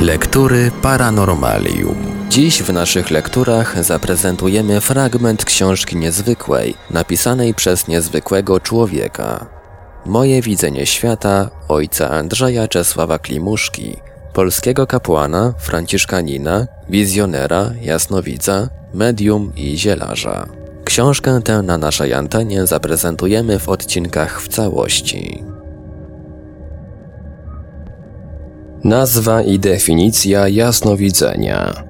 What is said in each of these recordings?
Lektury Paranormalium. Dziś w naszych lekturach zaprezentujemy fragment książki niezwykłej, napisanej przez niezwykłego człowieka. Moje widzenie świata ojca Andrzeja Czesława Klimuszki, polskiego kapłana, franciszkanina, wizjonera, jasnowidza, medium i zielarza. Książkę tę na naszej antenie zaprezentujemy w odcinkach w całości. Nazwa i definicja jasnowidzenia.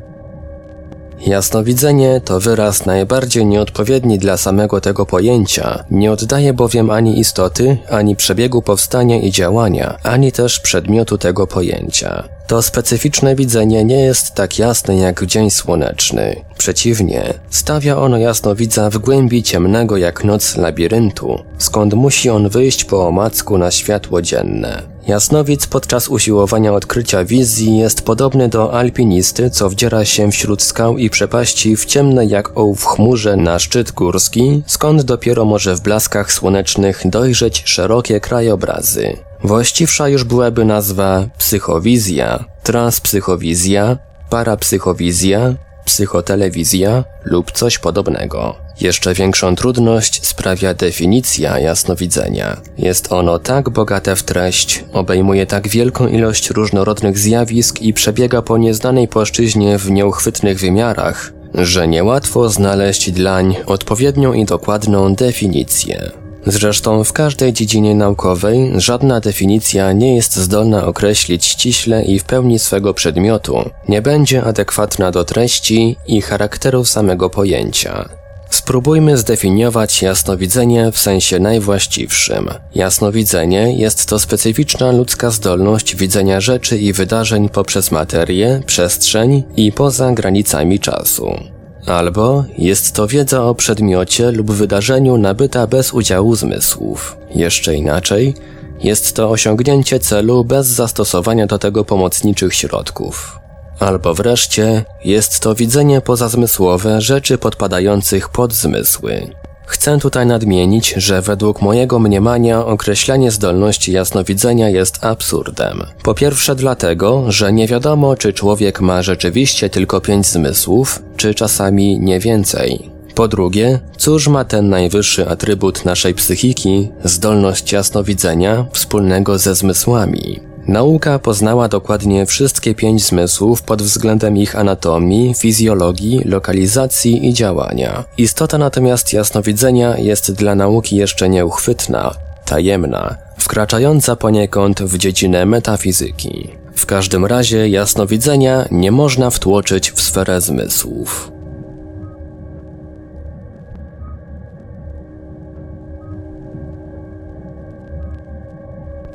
Jasnowidzenie to wyraz najbardziej nieodpowiedni dla samego tego pojęcia, nie oddaje bowiem ani istoty, ani przebiegu powstania i działania, ani też przedmiotu tego pojęcia. To specyficzne widzenie nie jest tak jasne jak dzień słoneczny. Przeciwnie, stawia ono jasnowidza w głębi ciemnego jak noc labiryntu, skąd musi on wyjść po omacku na światło dzienne. Jasnowic podczas usiłowania odkrycia wizji jest podobny do alpinisty, co wdziera się wśród skał i przepaści w ciemne jak ołów chmurze na szczyt górski, skąd dopiero może w blaskach słonecznych dojrzeć szerokie krajobrazy. Właściwsza już byłaby nazwa psychowizja, transpsychowizja, parapsychowizja, psychotelewizja lub coś podobnego. Jeszcze większą trudność sprawia definicja jasnowidzenia. Jest ono tak bogate w treść, obejmuje tak wielką ilość różnorodnych zjawisk i przebiega po nieznanej płaszczyźnie w nieuchwytnych wymiarach, że niełatwo znaleźć dlań odpowiednią i dokładną definicję. Zresztą w każdej dziedzinie naukowej żadna definicja nie jest zdolna określić ściśle i w pełni swego przedmiotu, nie będzie adekwatna do treści i charakteru samego pojęcia. Spróbujmy zdefiniować jasnowidzenie w sensie najwłaściwszym. Jasnowidzenie jest to specyficzna ludzka zdolność widzenia rzeczy i wydarzeń poprzez materię, przestrzeń i poza granicami czasu. Albo jest to wiedza o przedmiocie lub wydarzeniu nabyta bez udziału zmysłów. Jeszcze inaczej, jest to osiągnięcie celu bez zastosowania do tego pomocniczych środków. Albo wreszcie jest to widzenie pozazmysłowe rzeczy podpadających pod zmysły. Chcę tutaj nadmienić, że według mojego mniemania określenie zdolności jasnowidzenia jest absurdem. Po pierwsze dlatego, że nie wiadomo, czy człowiek ma rzeczywiście tylko pięć zmysłów, czy czasami nie więcej. Po drugie, cóż ma ten najwyższy atrybut naszej psychiki, zdolność jasnowidzenia, wspólnego ze zmysłami? Nauka poznała dokładnie wszystkie pięć zmysłów pod względem ich anatomii, fizjologii, lokalizacji i działania. Istota natomiast jasnowidzenia jest dla nauki jeszcze nieuchwytna, tajemna, wkraczająca poniekąd w dziedzinę metafizyki. W każdym razie jasnowidzenia nie można wtłoczyć w sferę zmysłów.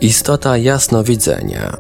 Istota jasnowidzenia.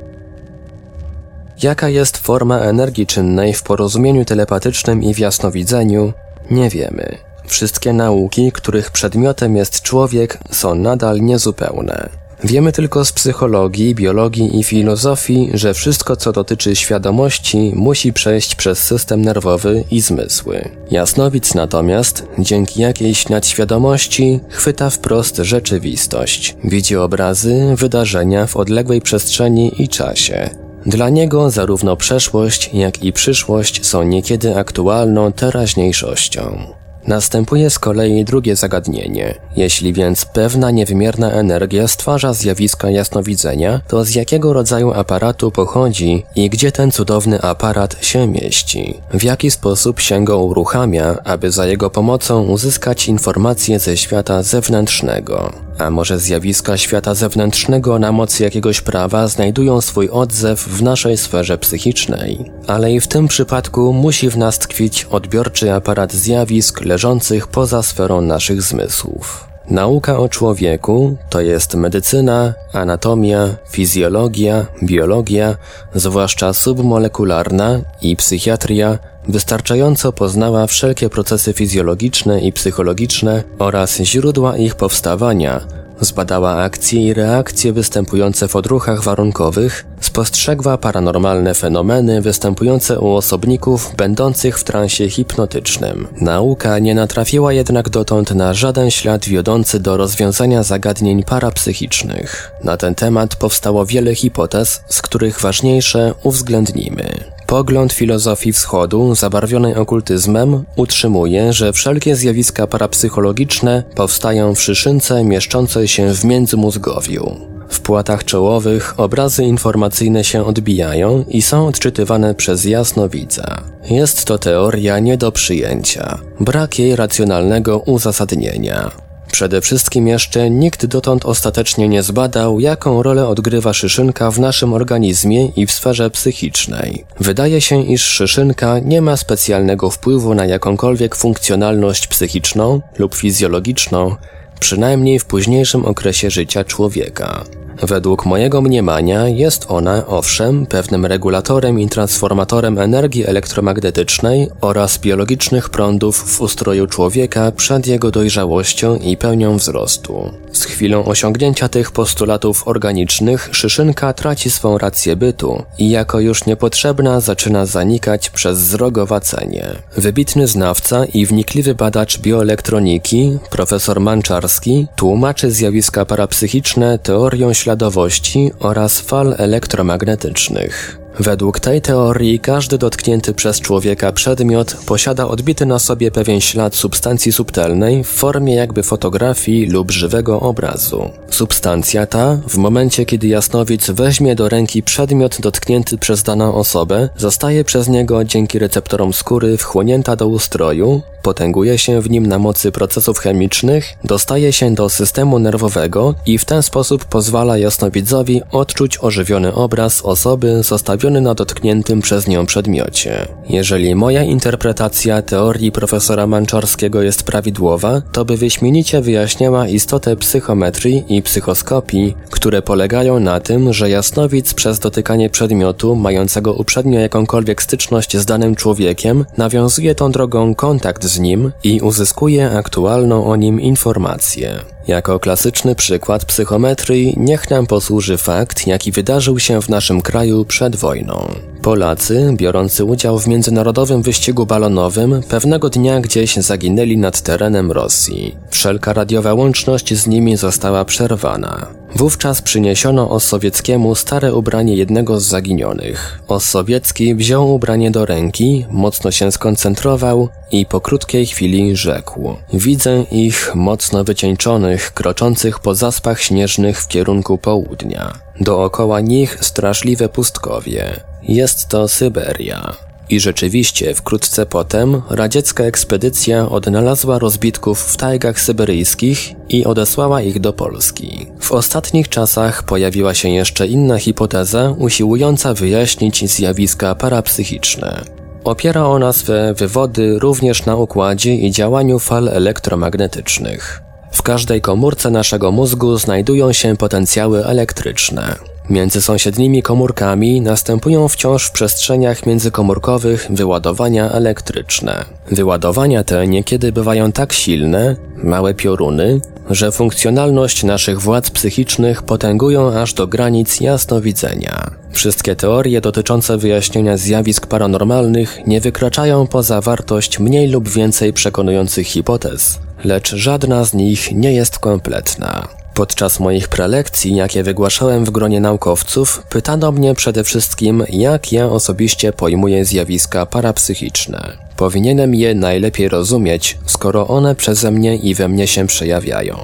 Jaka jest forma energii czynnej w porozumieniu telepatycznym i w jasnowidzeniu, nie wiemy. Wszystkie nauki, których przedmiotem jest człowiek, są nadal niezupełne. Wiemy tylko z psychologii, biologii i filozofii, że wszystko co dotyczy świadomości musi przejść przez system nerwowy i zmysły. Jasnowic natomiast, dzięki jakiejś nadświadomości, chwyta wprost rzeczywistość. Widzi obrazy, wydarzenia w odległej przestrzeni i czasie. Dla niego zarówno przeszłość, jak i przyszłość są niekiedy aktualną teraźniejszością. Następuje z kolei drugie zagadnienie. Jeśli więc pewna niewymierna energia stwarza zjawiska jasnowidzenia, to z jakiego rodzaju aparatu pochodzi i gdzie ten cudowny aparat się mieści? W jaki sposób się go uruchamia, aby za jego pomocą uzyskać informacje ze świata zewnętrznego? A może zjawiska świata zewnętrznego na mocy jakiegoś prawa znajdują swój odzew w naszej sferze psychicznej? Ale i w tym przypadku musi w nas tkwić odbiorczy aparat zjawisk leżących poza sferą naszych zmysłów. Nauka o człowieku to jest medycyna, anatomia, fizjologia, biologia, zwłaszcza submolekularna i psychiatria, wystarczająco poznała wszelkie procesy fizjologiczne i psychologiczne oraz źródła ich powstawania, Zbadała akcje i reakcje występujące w odruchach warunkowych, spostrzegła paranormalne fenomeny występujące u osobników będących w transie hipnotycznym. Nauka nie natrafiła jednak dotąd na żaden ślad wiodący do rozwiązania zagadnień parapsychicznych. Na ten temat powstało wiele hipotez, z których ważniejsze uwzględnimy. Pogląd filozofii wschodu, zabarwionej okultyzmem, utrzymuje, że wszelkie zjawiska parapsychologiczne powstają w szyszynce mieszczącej się w międzymózgowiu. W płatach czołowych obrazy informacyjne się odbijają i są odczytywane przez jasnowidza. Jest to teoria nie do przyjęcia. Brak jej racjonalnego uzasadnienia. Przede wszystkim jeszcze nikt dotąd ostatecznie nie zbadał, jaką rolę odgrywa szyszynka w naszym organizmie i w sferze psychicznej. Wydaje się, iż szyszynka nie ma specjalnego wpływu na jakąkolwiek funkcjonalność psychiczną lub fizjologiczną, przynajmniej w późniejszym okresie życia człowieka. Według mojego mniemania jest ona, owszem, pewnym regulatorem i transformatorem energii elektromagnetycznej oraz biologicznych prądów w ustroju człowieka przed jego dojrzałością i pełnią wzrostu. Z chwilą osiągnięcia tych postulatów organicznych szyszynka traci swą rację bytu i jako już niepotrzebna zaczyna zanikać przez zrogowacenie. Wybitny znawca i wnikliwy badacz bioelektroniki, profesor Manczarski, tłumaczy zjawiska parapsychiczne teorią śladowości oraz fal elektromagnetycznych. Według tej teorii każdy dotknięty przez człowieka przedmiot posiada odbity na sobie pewien ślad substancji subtelnej w formie jakby fotografii lub żywego obrazu. Substancja ta, w momencie kiedy jasnowic weźmie do ręki przedmiot dotknięty przez daną osobę, zostaje przez niego dzięki receptorom skóry wchłonięta do ustroju, potęguje się w nim na mocy procesów chemicznych, dostaje się do systemu nerwowego i w ten sposób pozwala jasnowidzowi odczuć ożywiony obraz osoby zostawiony na dotkniętym przez nią przedmiocie. Jeżeli moja interpretacja teorii profesora Manczarskiego jest prawidłowa, to by wyśmienicie wyjaśniała istotę psychometrii i psychoskopii, które polegają na tym, że jasnowidz przez dotykanie przedmiotu mającego uprzednio jakąkolwiek styczność z danym człowiekiem nawiązuje tą drogą kontakt z nim i uzyskuje aktualną o nim informację. Jako klasyczny przykład psychometrii niech nam posłuży fakt, jaki wydarzył się w naszym kraju przed wojną. Polacy, biorący udział w międzynarodowym wyścigu balonowym, pewnego dnia gdzieś zaginęli nad terenem Rosji. Wszelka radiowa łączność z nimi została przerwana. Wówczas przyniesiono Osowieckiemu stare ubranie jednego z zaginionych. Osowiecki wziął ubranie do ręki, mocno się skoncentrował i po krótkiej chwili rzekł: Widzę ich mocno wycieńczonych, kroczących po zaspach śnieżnych w kierunku południa. Dookoła nich straszliwe pustkowie. Jest to Syberia. I rzeczywiście, wkrótce potem radziecka ekspedycja odnalazła rozbitków w tajgach syberyjskich i odesłała ich do Polski. W ostatnich czasach pojawiła się jeszcze inna hipoteza usiłująca wyjaśnić zjawiska parapsychiczne. Opiera ona swe wywody również na układzie i działaniu fal elektromagnetycznych. W każdej komórce naszego mózgu znajdują się potencjały elektryczne. Między sąsiednimi komórkami następują wciąż w przestrzeniach międzykomórkowych wyładowania elektryczne. Wyładowania te niekiedy bywają tak silne, małe pioruny, że funkcjonalność naszych władz psychicznych potęgują aż do granic jasnowidzenia. Wszystkie teorie dotyczące wyjaśnienia zjawisk paranormalnych nie wykraczają poza wartość mniej lub więcej przekonujących hipotez, lecz żadna z nich nie jest kompletna. Podczas moich prelekcji, jakie wygłaszałem w gronie naukowców, pytano mnie przede wszystkim, jak ja osobiście pojmuję zjawiska parapsychiczne. Powinienem je najlepiej rozumieć, skoro one przeze mnie i we mnie się przejawiają.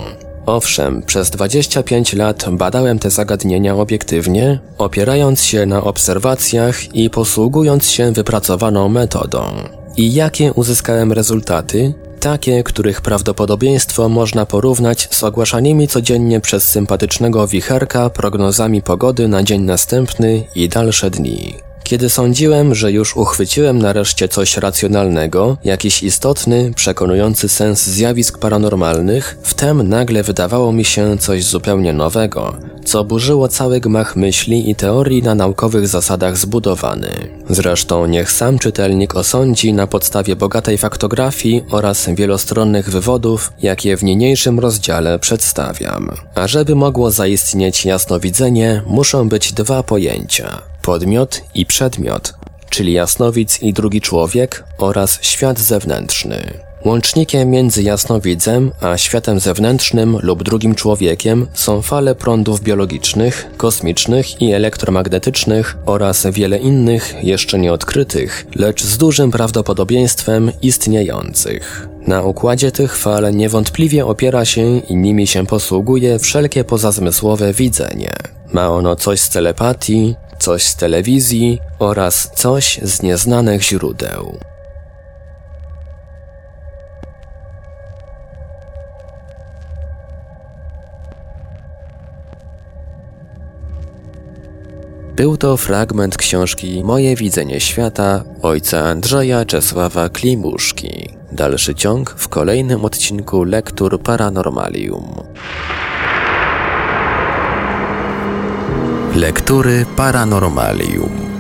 Owszem, przez 25 lat badałem te zagadnienia obiektywnie, opierając się na obserwacjach i posługując się wypracowaną metodą. I jakie uzyskałem rezultaty? Takie, których prawdopodobieństwo można porównać z ogłaszanymi codziennie przez sympatycznego wicherka prognozami pogody na dzień następny i dalsze dni. Kiedy sądziłem, że już uchwyciłem nareszcie coś racjonalnego, jakiś istotny, przekonujący sens zjawisk paranormalnych, wtem nagle wydawało mi się coś zupełnie nowego, co burzyło cały gmach myśli i teorii na naukowych zasadach zbudowany. Zresztą niech sam czytelnik osądzi na podstawie bogatej faktografii oraz wielostronnych wywodów, jakie w niniejszym rozdziale przedstawiam. A żeby mogło zaistnieć jasnowidzenie, muszą być dwa pojęcia: podmiot i przedmiot, czyli jasnowic i drugi człowiek oraz świat zewnętrzny. Łącznikiem między jasnowidzem a światem zewnętrznym lub drugim człowiekiem są fale prądów biologicznych, kosmicznych i elektromagnetycznych oraz wiele innych, jeszcze nieodkrytych, lecz z dużym prawdopodobieństwem istniejących. Na układzie tych fal niewątpliwie opiera się i nimi się posługuje wszelkie pozazmysłowe widzenie. Ma ono coś z telepatii, coś z telewizji oraz coś z nieznanych źródeł. Był to fragment książki Moje widzenie świata ojca Andrzeja Czesława Klimuszki. Dalszy ciąg w kolejnym odcinku Lektur Paranormalium. Lektury Paranormalium.